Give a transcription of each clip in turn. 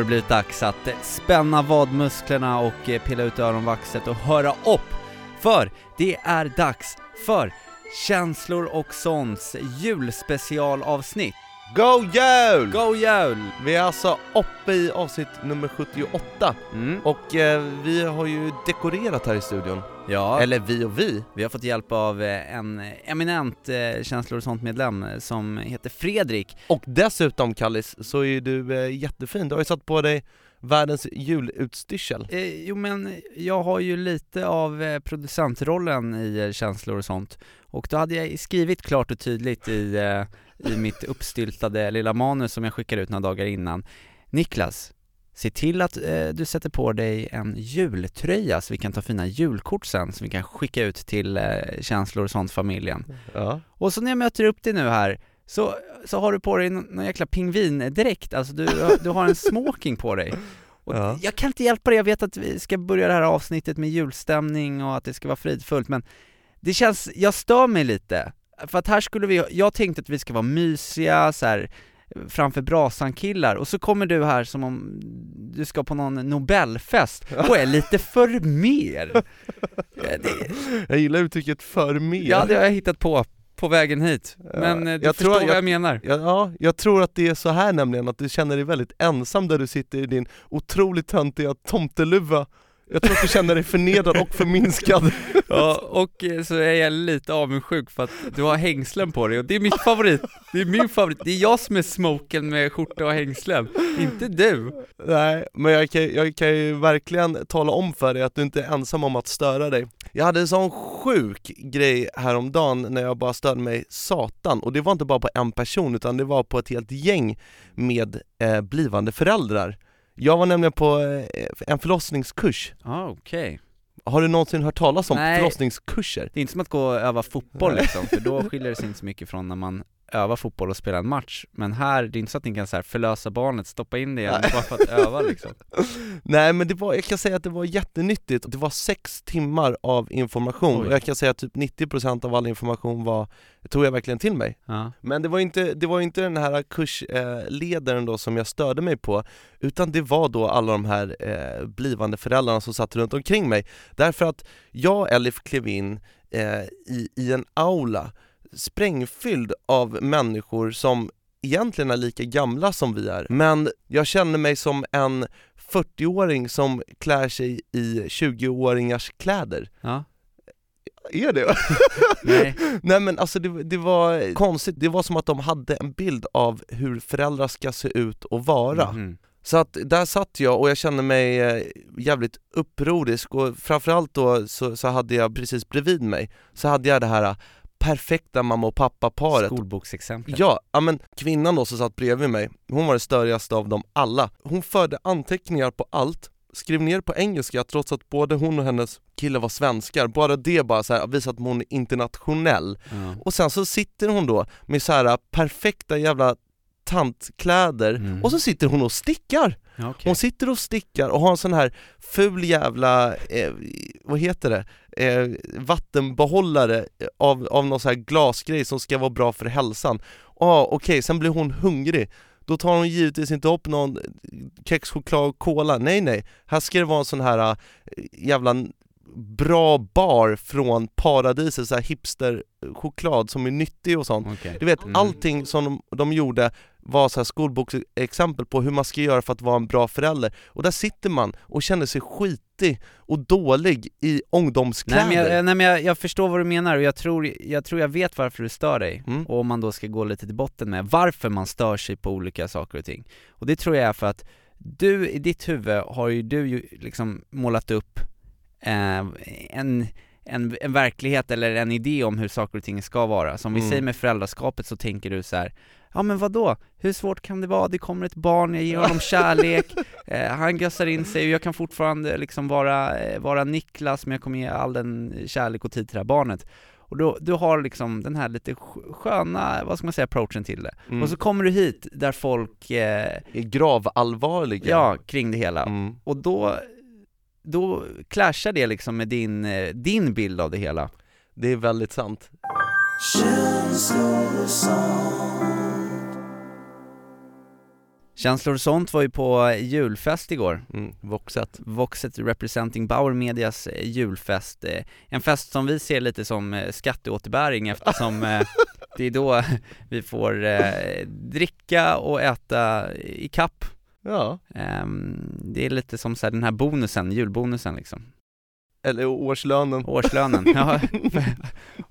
Det blivit dags att eh, spänna vadmusklerna och eh, pilla ut öronvaxet och höra upp! För det är dags för Känslor och sånts julspecialavsnitt. Go jul! Go jul! Vi är alltså uppe i avsnitt nummer 78 Mm. och eh, vi har ju dekorerat här i studion. Ja, Eller vi och vi. vi har fått hjälp av eh, en eminent eh, Känslor och sånt-medlem eh, som heter Fredrik. Och dessutom Kallis, så är ju du eh, jättefin. Du har ju satt på dig världens julutstyrsel. Eh, jo men jag har ju lite av eh, producentrollen i eh, Känslor och sånt och då hade jag skrivit klart och tydligt i, eh, i mitt uppstyltade lilla manus som jag skickade ut några dagar innan Niklas, se till att eh, du sätter på dig en jultröja så vi kan ta fina julkort sen som vi kan skicka ut till eh, Känslor och sånt-familjen. Ja. Och så när jag möter upp dig nu här så, så har du på dig någon, någon jäkla pingvindräkt, alltså du, du har en smoking på dig. Ja. Jag kan inte hjälpa dig, jag vet att vi ska börja det här avsnittet med julstämning och att det ska vara fridfullt men det känns, jag stör mig lite. För att här skulle vi, jag tänkte att vi ska vara mysiga så här framför brasan killar och så kommer du här som om du ska på någon nobelfest och är lite för mer. Det, Jag gillar uttrycket för mer. Ja, det har jag hittat på, på vägen hit. Men eh, du jag förstår tror- vad jag, jag- menar. Ja, ja, jag tror att det är så här nämligen, att du känner dig väldigt ensam där du sitter i din otroligt töntiga tomteluva Jag tror att du känner dig förnedrad och förminskad Ja, och eh, så är jag lite avundsjuk för att du har hängslen på dig och det är mitt favorit. Det är min favorit. Det är jag som är smoken med skjorta och hängslen, inte du. Nej, men jag kan, jag kan ju verkligen tala om för dig att du inte är ensam om att störa dig Jag hade en sån sjuk grej häromdagen när jag bara störde mig satan Och det var inte bara på en person utan det var på ett helt gäng med eh, blivande föräldrar Jag var nämligen på eh, en förlossningskurs Ja, okej. Har du någonsin hört talas om Nej. förlossningskurser? Det är inte som att gå och öva fotboll liksom, för då skiljer det sig inte så mycket från när man övar fotboll och spelar en match. Men här, det är inte så att ni kan så här förlösa barnet, stoppa in det igen bara för att öva liksom. Nej men det var, jag kan säga att det var jättenyttigt, det var sex timmar av information Oj. och jag kan säga att typ 90% av all information var, tog jag verkligen till mig Ja. Men det var inte, det var inte den här kursledaren då som jag störde mig på Utan det var då alla de här eh, blivande föräldrarna som satt runt omkring mig Därför att jag och Elif klev in eh, i, i en aula sprängfylld av människor som egentligen är lika gamla som vi är Men jag känner mig som en 40-åring som klär sig i 20-åringars kläder Ja. Är det? Nej. Nej men alltså det, det var konstigt, det var som att de hade en bild av hur föräldrar ska se ut och vara Mhm. Så att där satt jag och jag kände mig eh, jävligt upprorisk och framförallt då så, så hade jag precis bredvid mig Så hade jag det här perfekta mamma och pappa-paret Skolboksexempel. Ja, ja men kvinnan då som satt bredvid mig, hon var det störigaste av dem alla Hon förde anteckningar på allt Skrev ner på engelska trots att både hon och hennes kille var svenskar, bara det bara så här, visar att hon är internationell Ja. och sen så sitter hon då med så här perfekta jävla tantkläder Mm. och så sitter hon och stickar! Ja, okej. Hon sitter och stickar och har en sån här ful jävla, eh, vad heter det, eh, vattenbehållare av, av någon sån här glasgrej som ska vara bra för hälsan. Ja okej, sen blir hon hungrig då tar hon givetvis inte upp någon kex, choklad och cola, nej nej. Här ska det vara en sån här äh, jävla bra bar från paradiset, så här hipster-choklad som är nyttig och sånt. Okej. Du vet, Mm. allting som de, de gjorde var så här skolboksexempel på hur man ska göra för att vara en bra förälder. Och där sitter man och känner sig skitig och dålig i ungdomskläder. Nej men, jag, nej men jag, jag förstår vad du menar och jag tror, jag tror jag vet varför du stör dig. Mm. Och om man då ska gå lite till botten med varför man stör sig på olika saker och ting. Och det tror jag är för att du i ditt huvud har ju du ju liksom målat upp en, en, en verklighet eller en idé om hur saker och ting ska vara. Som vi Mm. säger med föräldraskapet så tänker du så här. Ja men vad då? Hur svårt kan det vara? Det kommer ett barn, jag ger honom kärlek, eh, han gössar in sig och jag kan fortfarande liksom vara, eh, vara Niklas men jag kommer ge all den kärlek och tid till det här barnet. Och då, du har liksom den här lite sk- sköna, vad ska man säga, approachen till det. Mm. Och så kommer du hit där folk, eh, är gravallvarliga. ja, kring det hela. Mm. Och då, då clashar det liksom med din, eh, din bild av det hela. Det är väldigt sant. Känslor och sånt var ju på julfest igår. Mm. Voxet. Voxet representing Bauer Medias eh, julfest. Eh, En fest som vi ser lite som skatteåterbäring eftersom det är då vi får dricka och äta i kapp. Ja. Ehm, Det är lite som så här den här bonusen, julbonusen liksom. Eller årslönen. Årslönen, ja.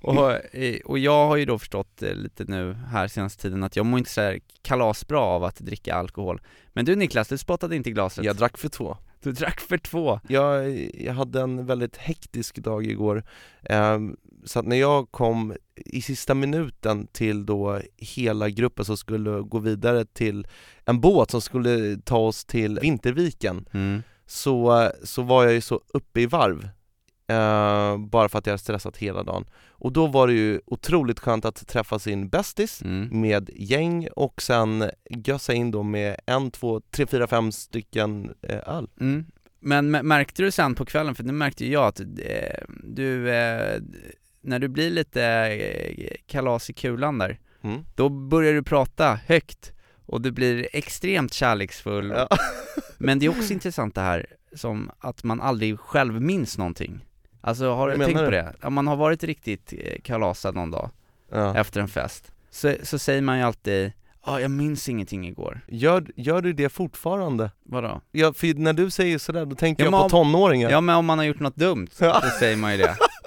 och, eh, och jag har ju då förstått eh, lite nu här senaste tiden att jag mår inte så här kalasbra av att dricka alkohol Men du Niklas, du spottade inte i glaset Jag drack för två. Du drack för två Jag, jag hade en väldigt hektisk dag igår, Ehm, så att när jag kom i sista minuten till då hela gruppen som skulle gå vidare till en båt som skulle ta oss till Vinterviken mm. så, så var jag ju så uppe i varv eh, bara för att jag hade stressat hela dagen. Och då var det ju otroligt skönt att träffa sin bästis Mm. med gäng och sen gössa in då med en, två, tre, fyra, fem stycken eh, öl. Mm. Men märkte du sen på kvällen, för nu märkte jag att eh, du, eh, när du blir lite eh, kalas i kulan där, Mm. då börjar du prata högt och du blir extremt kärleksfull Ja. Men det är också intressant det här, som att man aldrig själv minns någonting Alltså har du tänkt på det? Om man har varit riktigt eh, kalasad någon dag Ja. efter en fest så, så säger man ju alltid Ja, jag minns ingenting igår Gör, gör du det fortfarande? Vadå? Ja, för när du säger sådär, då tänker Ja, jag på om- tonåringar Ja men om man har gjort något dumt, Ja. så säger man ju det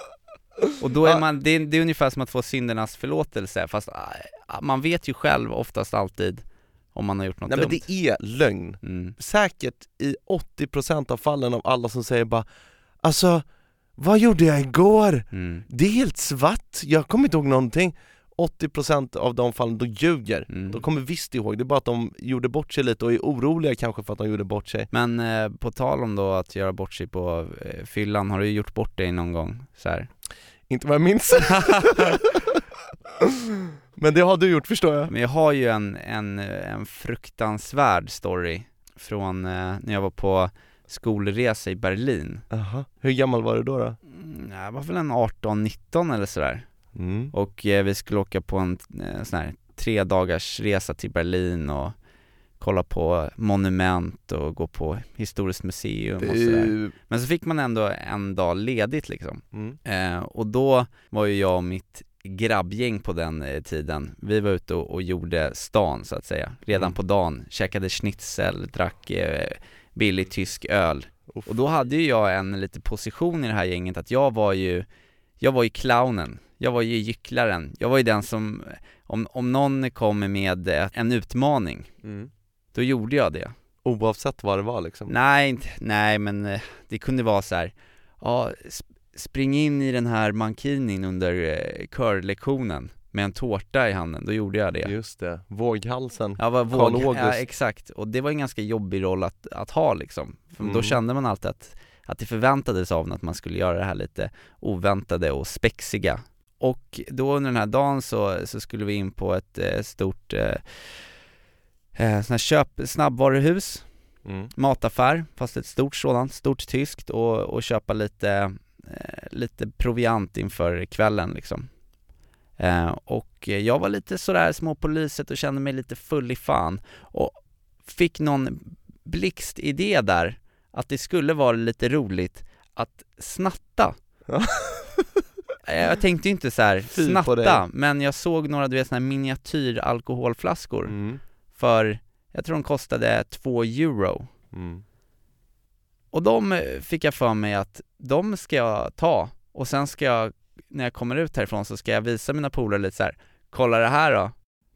Och då är man, det är, det är ungefär som att få syndernas förlåtelse, fast ah, man vet ju själv oftast alltid om man har gjort något Nej men dumt det är lögn mm. Säkert i 80% av fallen av alla som säger bara Alltså, vad gjorde jag igår? Mm. Det är helt svart, jag kommer inte ihåg någonting 80% av de fallen, då ljuger Mm. De kommer visst ihåg, det är bara att de gjorde bort sig lite och är oroliga kanske för att de gjorde bort sig Men eh, på tal om då att göra bort sig på eh, fyllan, har du gjort bort dig någon gång så här? Inte vad jag minns Men det har du gjort förstår jag Men jag har ju en, en, en fruktansvärd story från eh, när jag var på skolresa i Berlin Aha. Hur gammal var du då? då? mm, Jag var väl en 18-19 eller sådär Mm. Och eh, vi skulle åka på en eh, sån här tre dagars resa till Berlin och kolla på monument och gå på historiskt museum och sådär Men så fick man ändå en dag ledigt liksom mm. Eh, och då var ju jag och mitt grabbgäng på den eh, tiden, vi var ute och, och gjorde stan så att säga, redan Mm. på dagen, käkade schnitzel, drack eh, billig tysk öl. Uff. Och då hade ju jag en lite position i det här gänget att jag var ju, jag var ju clownen, jag var ju gycklaren, jag var ju den som, om, om någon kommer med eh, en utmaning, Mm. Då gjorde jag det. Oavsett vad det var liksom Nej, inte, nej men eh, det kunde vara så här. ja, sp- spring in i den här mankinin under eh, körlektionen med en tårta i handen, då gjorde jag det. Just det, våghalsen Jag var våg, ja exakt, och det var en ganska jobbig roll att, att ha liksom. För då Mm. kände man alltid att, att det förväntades av en att man skulle göra det här lite oväntade och spexiga. Och då under den här dagen så, så skulle vi in på ett eh, stort eh, eh, sån här köp, snabbvaruhus mm. mataffär, fast ett stort sådant, stort tyskt och, och köpa lite, eh, lite proviant inför kvällen liksom. Eh, och jag var lite sådär små på lyset och kände mig lite full i fan och fick någon blixtidé där att det skulle vara lite roligt att snatta. Ja. Eh, jag tänkte ju inte så här snatta, men jag såg några du vet såna här miniatyralkoholflaskor Mm. För, jag tror de kostade två euro. Mm. Och de eh, fick jag för mig att de ska jag ta och sen ska jag, när jag kommer ut härifrån så ska jag visa mina polare lite så här. kolla det här då,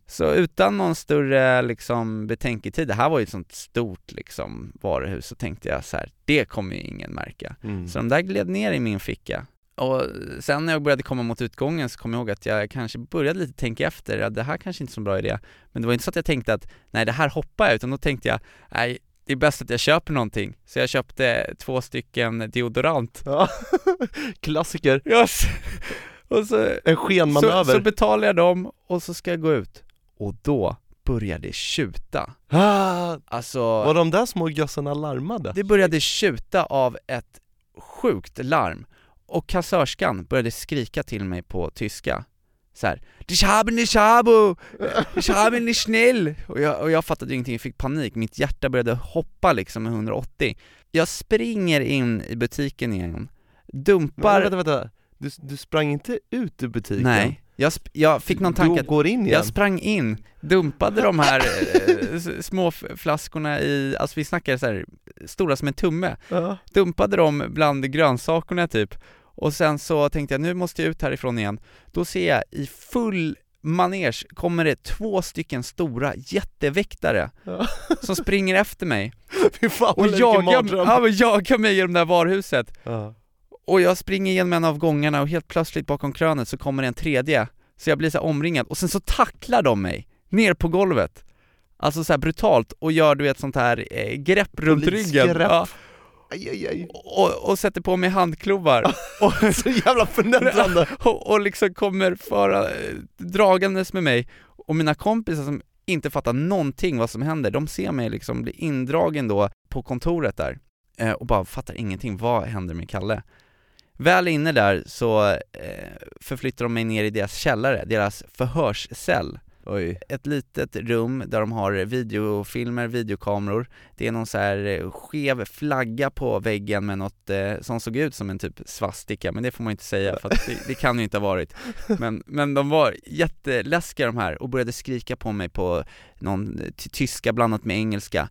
Så utan någon större liksom betänketid, det här var ju ett sånt stort liksom varuhus, så tänkte jag så här, det kommer ju ingen märka. Mm. Så de där gled ner i min ficka. Och sen när jag började komma mot utgången så kom jag ihåg att jag kanske började lite tänka efter, att det här kanske inte är så bra idé. Men det var inte så att jag tänkte att, nej det här hoppar jag, utan då tänkte jag, nej det är bäst att jag köper någonting. Så jag köpte två stycken deodorant. Ja. Klassiker, Yes. Och så, en så, skenmanöver. så betalar jag dem och så ska jag gå ut. Och då började tjuta. ah, Alltså, var de där små gössarna larmade? det började tjuta av ett sjukt larm. Och kassörskan började skrika till mig på tyska. Så här, Ich habe nicht Abo! Ich habe nicht schnell! Och jag, och jag fattade ingenting, jag fick panik, mitt hjärta började hoppa liksom med 180 Jag springer in i butiken igen, dumpar... Men, vänta, vänta, du, du sprang inte ut ur butiken? Nej, jag, jag fick någon tanke att går in igen? jag sprang in, dumpade de här eh, små flaskorna i, alltså vi snackar så här stora som en tumme, ja. dumpade dem bland grönsakerna typ och sen så tänkte jag nu måste jag ut härifrån igen. Då ser jag i full manege kommer det två stycken stora jätteväktare Ja. som springer efter mig fan och jagar, ja, jagar mig genom det här varuhuset. Ja. Och jag springer igenom en av gångarna och helt plötsligt bakom krönet så kommer det en tredje, så jag blir så omringad och sen så tacklar de mig ner på golvet. Alltså så brutalt och gör du vet sånt här eh, grepp runt ryggen. Polisgrepp. Ja, Aj, aj, aj. och, och sätter på mig handklovar. och, Så jävla förnedrande! och, och liksom kommer föra, dragandes med mig och mina kompisar som inte fattar någonting vad som händer, de ser mig liksom bli indragen då på kontoret där eh, och bara fattar ingenting, vad händer med Kalle? Väl inne där så eh, förflyttar de mig ner i deras källare, deras förhörscell Oj. ett litet rum där de har videofilmer, videokameror. Det är någon så här eh, skev flagga på väggen med något eh, som såg ut som en typ svastika, men det får man inte säga för att det, det kan ju inte ha varit. Men, men de var jätteläskiga de här och började skrika på mig på någon eh, ty- tyska blandat med engelska.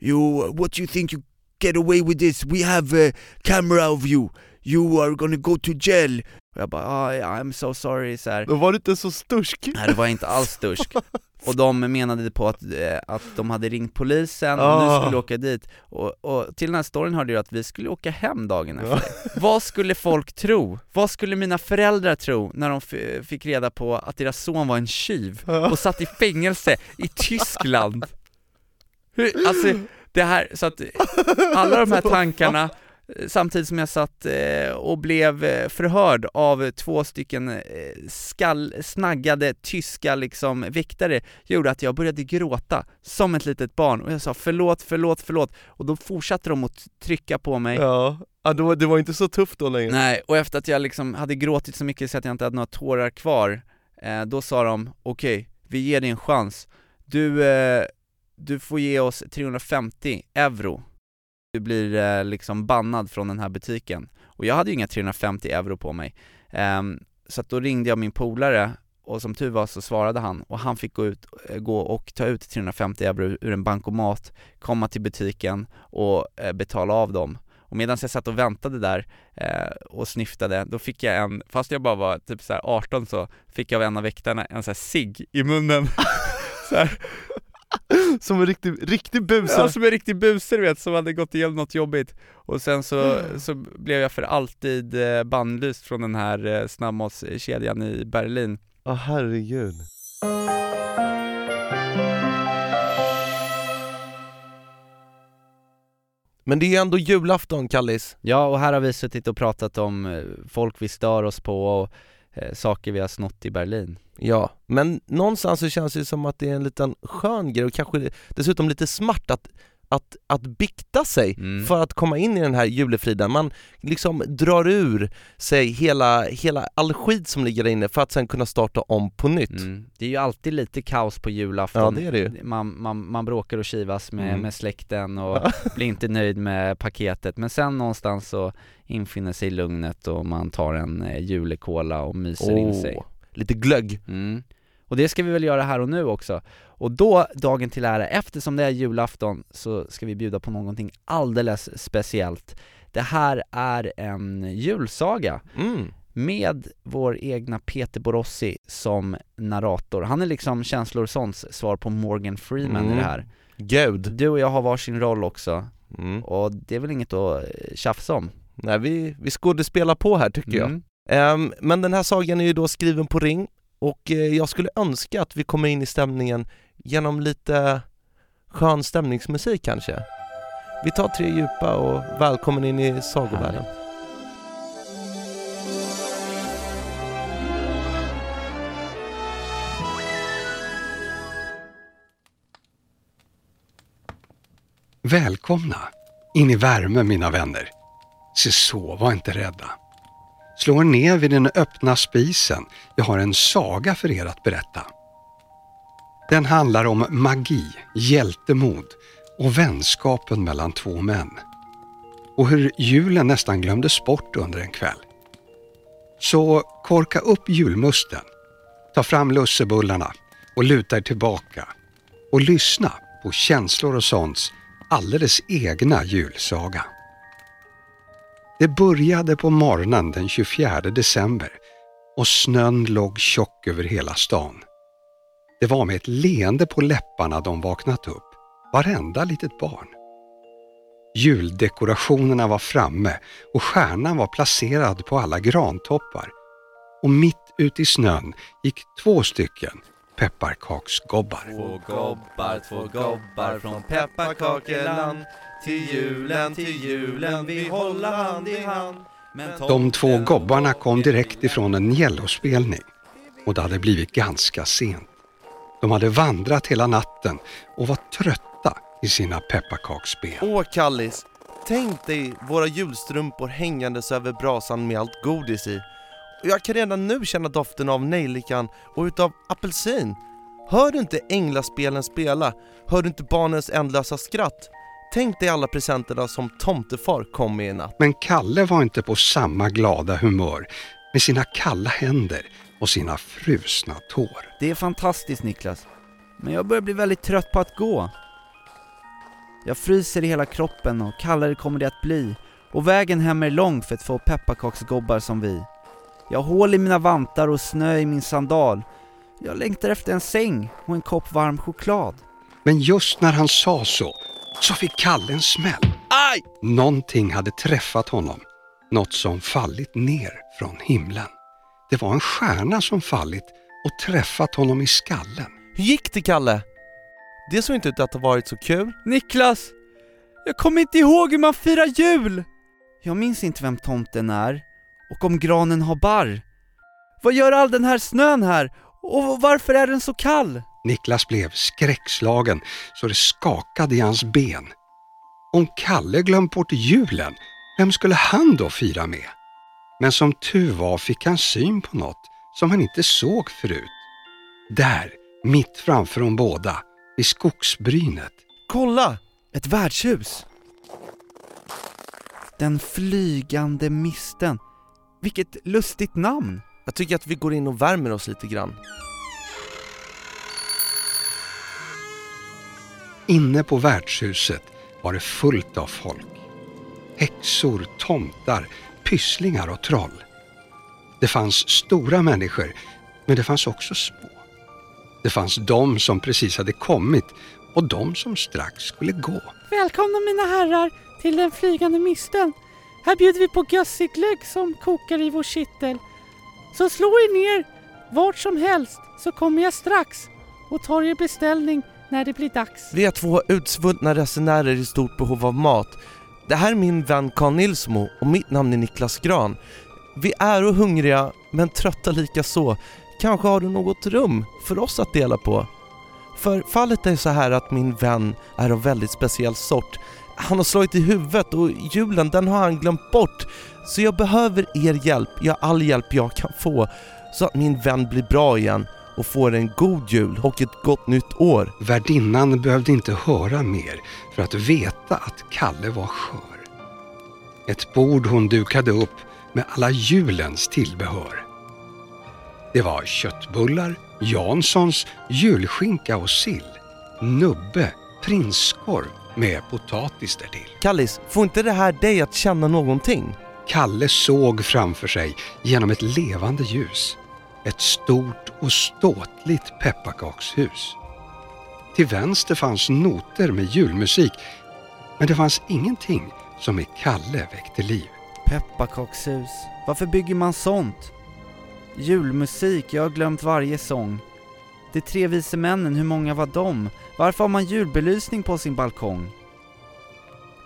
You, what you think you get away with this? We have a camera of you. You are gonna go to jail och jag bara, ah, yeah, I'm so sorry så här. Då var du inte så stursk Nej det var inte alls stursk Och de menade på att, eh, att de hade ringt polisen och nu Ah. skulle åka dit och, och till den här storyn hörde jag att vi skulle åka hem dagen efter Vad skulle folk tro? Vad skulle mina föräldrar tro när de fick reda på att deras son var en tjuv och satt i fängelse i Tyskland? Hur, alltså det här, så att alla de här tankarna Samtidigt som jag satt eh, och blev eh, förhörd av två stycken eh, skall, snaggade tyska liksom väktare gjorde att jag började gråta som ett litet barn. Och jag sa förlåt, förlåt, förlåt. Och då fortsatte de att trycka på mig. Ja, ja det, var, det var inte så tufft då längre. Nej, och efter att jag liksom hade gråtit så mycket så att jag inte hade några tårar kvar Då sa de, okej, vi ger dig en chans. Du, du får ge oss 350 euro du blir eh, liksom bannad från den här butiken. Och jag hade ju inga 350 euro på mig. Ehm, Så att då ringde jag min polare och som tur var så svarade han och han fick gå ut, eh, gå och ta ut 350 euro ur en bankomat, komma till butiken och eh, betala av dem. Och medan jag satt och väntade där eh, och snyftade, då fick jag en, fast jag bara var typ såhär 18 så, fick jag av en av väktarna en sån här cigg i munnen. Så här, Som en riktig, riktig buse ja, som en riktig buse du vet, som hade gått igenom något jobbigt. Och sen så, så blev jag för alltid eh, bannlyst från den här eh, snabbmatskedjan i Berlin. Ja herregud. Men det är ju ändå julafton Kallis. Ja, och här har vi suttit och pratat om eh, folk vi stör oss på och eh, saker vi har snott i Berlin. Ja, men någonstans så känns det som att det är en liten skön grej och kanske dessutom lite smart att, att, att bikta sig Mm. för att komma in i den här julefriden. Man liksom drar ur sig hela, hela all skit som ligger där inne för att sen kunna starta om på nytt. Mm. Det är ju alltid lite kaos på julafton Ja, det är det ju. Man, man, man bråkar och kivas med, Mm. med släkten och blir inte nöjd med paketet Men sen någonstans så infinner sig lugnet och man tar en eh, julekola och myser in sig Lite glögg. mm. Och det ska vi väl göra här och nu också Och då, dagen till ära, eftersom det är julafton så ska vi bjuda på någonting alldeles speciellt Det här är en julsaga Mm. med vår egna Peter Borossi som narrator. Han är liksom Känslor Sons svar på Morgan Freeman Mm. i det här. Gud! Du och jag har varsin roll också, Mm. och det är väl inget att eh, tjafsa om? Nej, vi, vi skådespelar på här tycker jag. Mm. Ehm, men den här sagan är ju då skriven på ring och eh, jag skulle önska att vi kommer in i stämningen genom lite skön stämningsmusik kanske. Vi tar tre djupa och välkommen in i sagovärlden. Välkomna in i värme mina vänner. Se så, var inte rädda. Slå er ner vid den öppna spisen. Jag har en saga för er att berätta. Den handlar om magi, hjältemod och vänskapen mellan två män. Och hur julen nästan glömdes bort under en kväll. Så korka upp julmusten, ta fram lussebullarna och luta er tillbaka och lyssna på Känslor och sånts alldeles egna julsaga. Det började på morgonen den 24 december och snön låg tjock över hela stan. Det var med ett leende på läpparna de vaknat upp, varenda litet barn. Juldekorationerna var framme och stjärnan var placerad på alla grantoppar. Och mitt ute i snön gick två stycken pepparkaksgobbar. Två gobbar, två gobbar från pepparkakeland Till julen, till julen vi håller hand i hand De två gobbarna kom direkt ifrån en Jellospelning och det hade blivit ganska sent. De hade vandrat hela natten och var trötta i sina pepparkaksben. Åh Kallis, tänk dig våra julstrumpor hängandes över brasan med allt godis i. Och jag kan redan nu känna doften av nejlikan och utav apelsin. Hör du inte änglaspelen spela? Hör du inte barnens ändlösa skratt? Tänk dig alla presenterna som tomtefar kom med i natt. Men Kalle var inte på samma glada humör med sina kalla händer och sina frusna tår. Det är fantastiskt Niklas, men jag börjar bli väldigt trött på att gå. Jag fryser i hela kroppen och kallare kommer det att bli, och vägen hem är lång för att få pepparkaksgobbar som vi. Jag har hål i mina vantar och snö i min sandal. Jag längtar efter en säng och en kopp varm choklad. Men just när han sa så, så fick Kalle en smäll. Aj! Någonting hade träffat honom. Något som fallit ner från himlen. Det var en stjärna som fallit och träffat honom i skallen. Hur gick det Kalle? Det såg inte ut att ha varit så kul. Niklas! Jag kommer inte ihåg hur man firar jul! Jag minns inte vem tomten är, och om granen har barr. Vad gör all den här snön här? Och varför är den så kall? Niklas blev skräckslagen så det skakade i hans ben. Om Kalle glömt bort julen, vem skulle han då fira med? Men som tur var fick han syn på något som han inte såg förut. Där, mitt framför dem båda, vid skogsbrynet. Kolla! Ett värdshus! Den flygande misten. Vilket lustigt namn! Jag tycker att vi går in och värmer oss lite grann. Inne på värdshuset var det fullt av folk. Häxor, tomtar, pysslingar och troll. Det fanns stora människor, men det fanns också små. Det fanns de som precis hade kommit och de som strax skulle gå. Välkomna mina herrar till den flygande misten. Här bjuder vi på gössig glögg som kokar i vår kittel. Så slå er ner vart som helst så kommer jag strax och tar er beställning när det blir dags. Vi är två utsvultna resenärer i stort behov av mat. Det här är min vän Karl Nilsmo och mitt namn är Niklas Gran. Vi är och hungriga, men trötta lika så. Kanske har du något rum för oss att dela på? För fallet är så här att min vän är av väldigt speciell sort. Han har slagit i huvudet och julen den har han glömt bort. Så jag behöver er hjälp, ja all hjälp jag kan få, så att min vän blir bra igen och får en god jul och ett gott nytt år. Värdinnan behövde inte höra mer för att veta att Kalle var skör. Ett bord hon dukade upp med alla julens tillbehör. Det var köttbullar, Janssons, julskinka och sill, nubbe, prinskorv med potatis därtill. Kallis, får inte det här dig att känna någonting? Kalle såg framför sig genom ett levande ljus ett stort och ståtligt pepparkakshus. Till vänster fanns noter med julmusik men det fanns ingenting som i Kalle väckte liv. Pepparkakshus. Varför bygger man sånt? Julmusik, jag har glömt varje sång. De tre vise männen, hur många var de? Varför har man julbelysning på sin balkong?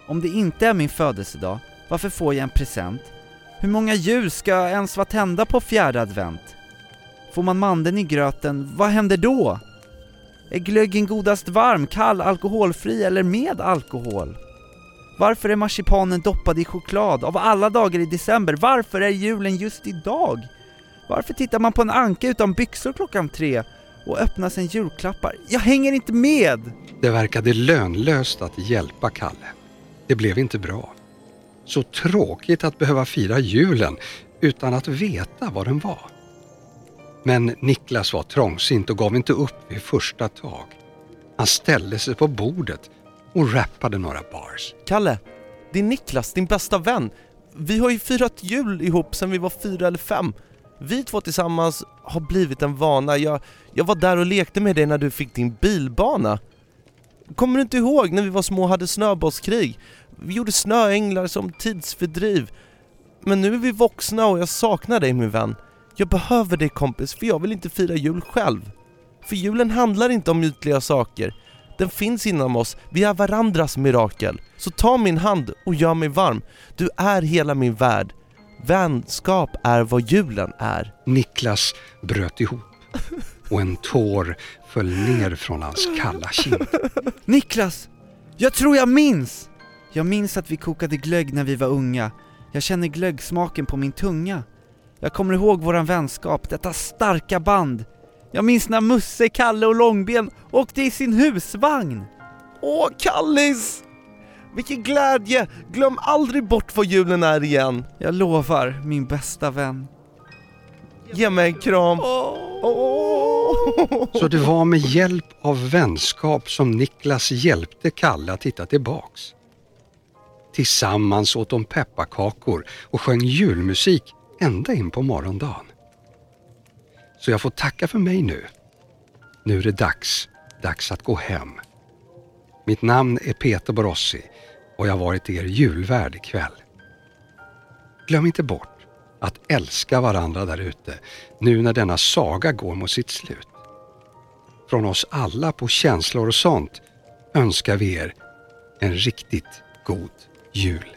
Om det inte är min födelsedag, varför får jag en present? Hur många ljus ska ens vara tända på fjärde advent? Får man mandeln i gröten, vad händer då? Är glöggen godast varm, kall, alkoholfri eller med alkohol? Varför är marsipanen doppad i choklad av alla dagar i december? Varför är julen just idag? Varför tittar man på en anka utan byxor klockan tre och öppnar sen julklappar? Jag hänger inte med! Det verkade lönlöst att hjälpa Kalle. Det blev inte bra. Så tråkigt att behöva fira julen utan att veta vad den var. Men Niklas var trångsynt och gav inte upp vid första tag. Han ställde sig på bordet och rappade några bars. Kalle, det är Niklas, din bästa vän. Vi har ju firat jul ihop sedan vi var fyra eller fem. Vi två tillsammans har blivit en vana. Jag, jag var där och lekte med dig när du fick din bilbana. Kommer du inte ihåg när vi var små och hade snöbollskrig? Vi gjorde snöänglar som tidsfördriv. Men nu är vi vuxna och jag saknar dig min vän. Jag behöver dig kompis, för jag vill inte fira jul själv. För julen handlar inte om ytliga saker. Den finns inom oss, vi är varandras mirakel. Så ta min hand och gör mig varm. Du är hela min värld. Vänskap är vad julen är. Niklas bröt ihop och en tår föll ner från hans kalla kind. Niklas! Jag tror jag minns! Jag minns att vi kokade glögg när vi var unga. Jag känner glöggsmaken på min tunga. Jag kommer ihåg våran vänskap, detta starka band. Jag minns när Musse, Kalle och Långben åkte i sin husvagn. Åh, Kallis! Vilken glädje! Glöm aldrig bort vad julen är igen. Jag lovar, min bästa vän. Ge mig en kram. Så det var med hjälp av vänskap som Niklas hjälpte Kalle att hitta tillbaks. Tillsammans åt de pepparkakor och sjöng julmusik ända in på morgondagen. Så jag får tacka för mig nu. Nu är det dags, dags att gå hem. Mitt namn är Peter Borossi och jag varit er julvärd ikväll. Glöm inte bort att älska varandra där ute nu när denna saga går mot sitt slut. Från oss alla på känslor och sånt önskar vi er en riktigt god jul.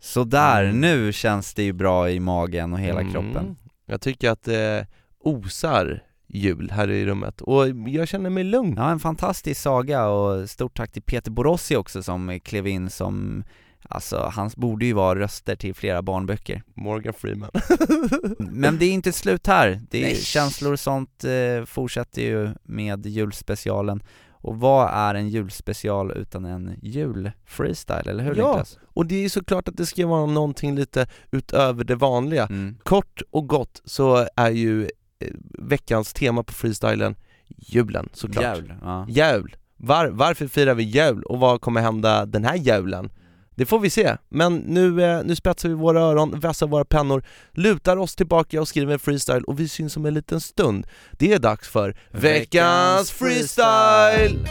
Så där, nu känns det ju bra i magen och hela Mm. kroppen. Jag tycker att det osar jul här i rummet och jag känner mig lugn. Ja, en fantastisk saga och stort tack till Peter Borossi också som klev in som Alltså, han borde ju vara röster till flera barnböcker. Morgan Freeman. Men det är inte slut här. Det är känslor och sånt eh, fortsätter ju med julspecialen. Och vad är en julspecial utan en julfreestyle, eller hur Ja. Niklas? Och det är såklart att det ska vara någonting lite utöver det vanliga. Mm. Kort och gott så är ju eh, veckans tema på freestylen julen såklart. Jävl, ja. Jul. Var, varför firar vi jul och vad kommer hända den här julen? Det får vi se, men nu, eh, nu spetsar vi våra öron, vässar våra pennor, lutar oss tillbaka och skriver en freestyle och vi syns om en liten stund. Det är dags för veckans freestyle!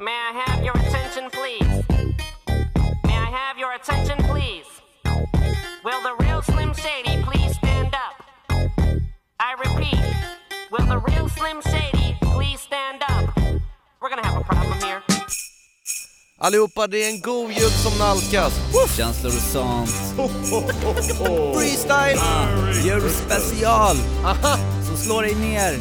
May I have your attention, please? May I have your attention, please? Will the real Slim Shady please stand up? I repeat, will the real Slim Shady please stand up? We're gonna have a problem here. Allihopa, det är en god jul som nalkas! Känslor och sånt. Freestyle! Julspecial! Så slå dig ner.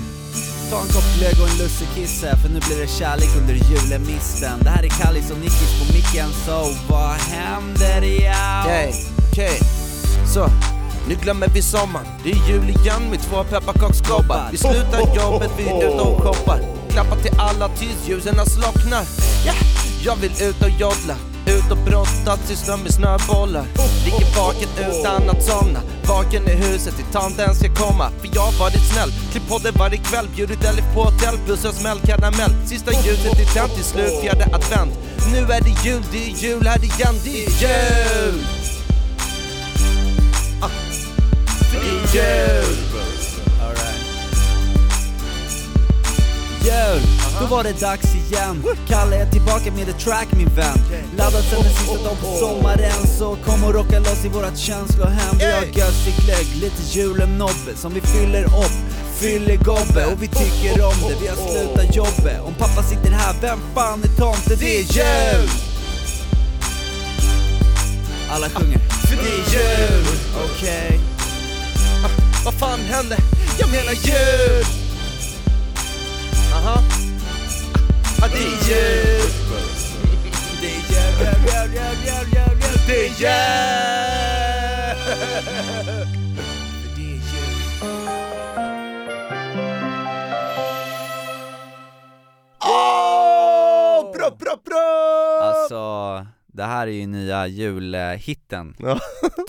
Ta en kopp glögg och en lussekisse för nu blir det kärlek under julemisten. Det här är Kallis och Nickis på micken, så vad händer ja? Okej, okej. Så, nu glömmer vi sommaren. Det är jul igen med två pepparkaksgobbar. Vi slutar jobbet, vi är ute och shoppar. Klappar till alla tills ljusen slocknar. Ja, jag vill ut och joddla. ut och brottas, syssla med snöbollar Ligger vaken utan att somna Vaken i huset till tanten ska komma För jag har varit snäll, klipp på det varje kväll Bjudit Elif på hotell, bussar smäll karamell Sista ljuset är tänt till slut, fjärde advent Nu är det jul, det är jul här igen, det är jul! Är jul! Jul, då var det dags igen. Kalle är tillbaka med ett track min vän. Laddat sen den sista dagen på sommaren Så kom och rocka loss i vårat känslohem Vi har gössig glögg, lite julenobbe som vi fyller upp Fyller gobbe. Och vi tycker om det, vi har slutat jobbet Om pappa sitter här, vem fan är tomte? Det är jul! Alla sjunger, för det är jul! Okej Vad fan hände? Jag menar jul! Aha. Ah, det är jul! Det är jul Det är Åh! Bra, bra, bra! Alltså, det här är ju nya julhitten, Ja.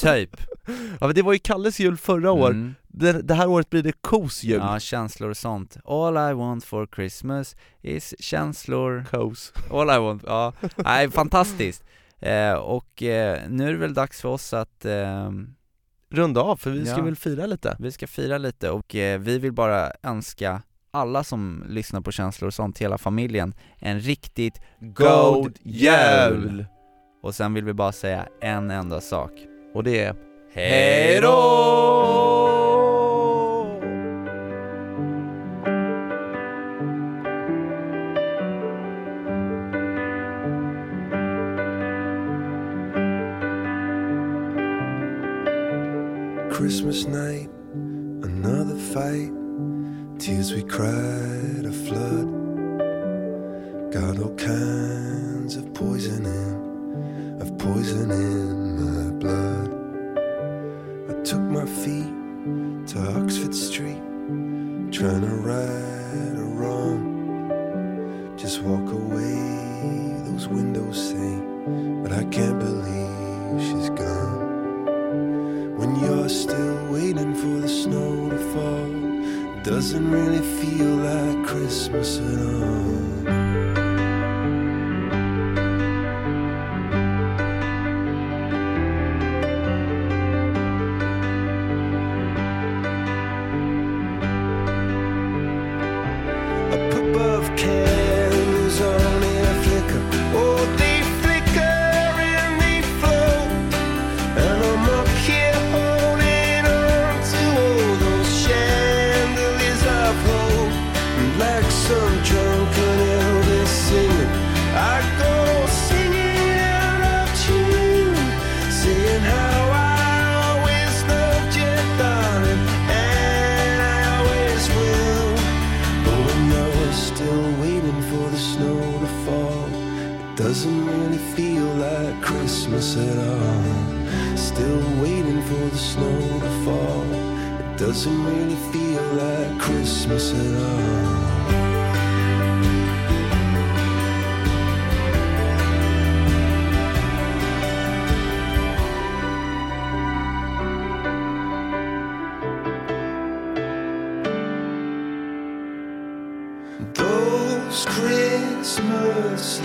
typ Ja men det var ju Kalles jul förra år, Mm. Det, det här året blir det Kos jul Ja, känslor och sånt. All I want for Christmas is känslor Kos All I want, ja, nej fantastiskt eh, Och eh, nu är det väl dags för oss att eh, Runda av, för vi ska Ja. väl fira lite vi ska fira lite och eh, vi vill bara önska alla som lyssnar på känslor och sånt, hela familjen, en riktigt god jul! Och sen vill vi bara säga en enda sak Och det är Hej då! Christmas night, another fight. Tears we cried a flood. Got all kinds of poison in, of poison in my blood. I took my feet to Oxford Street, trying to right a wrong. Just walk away, really feel like Christmas at all. Still waiting for the snow to fall, it doesn't really feel like Christmas at all. Those Christmas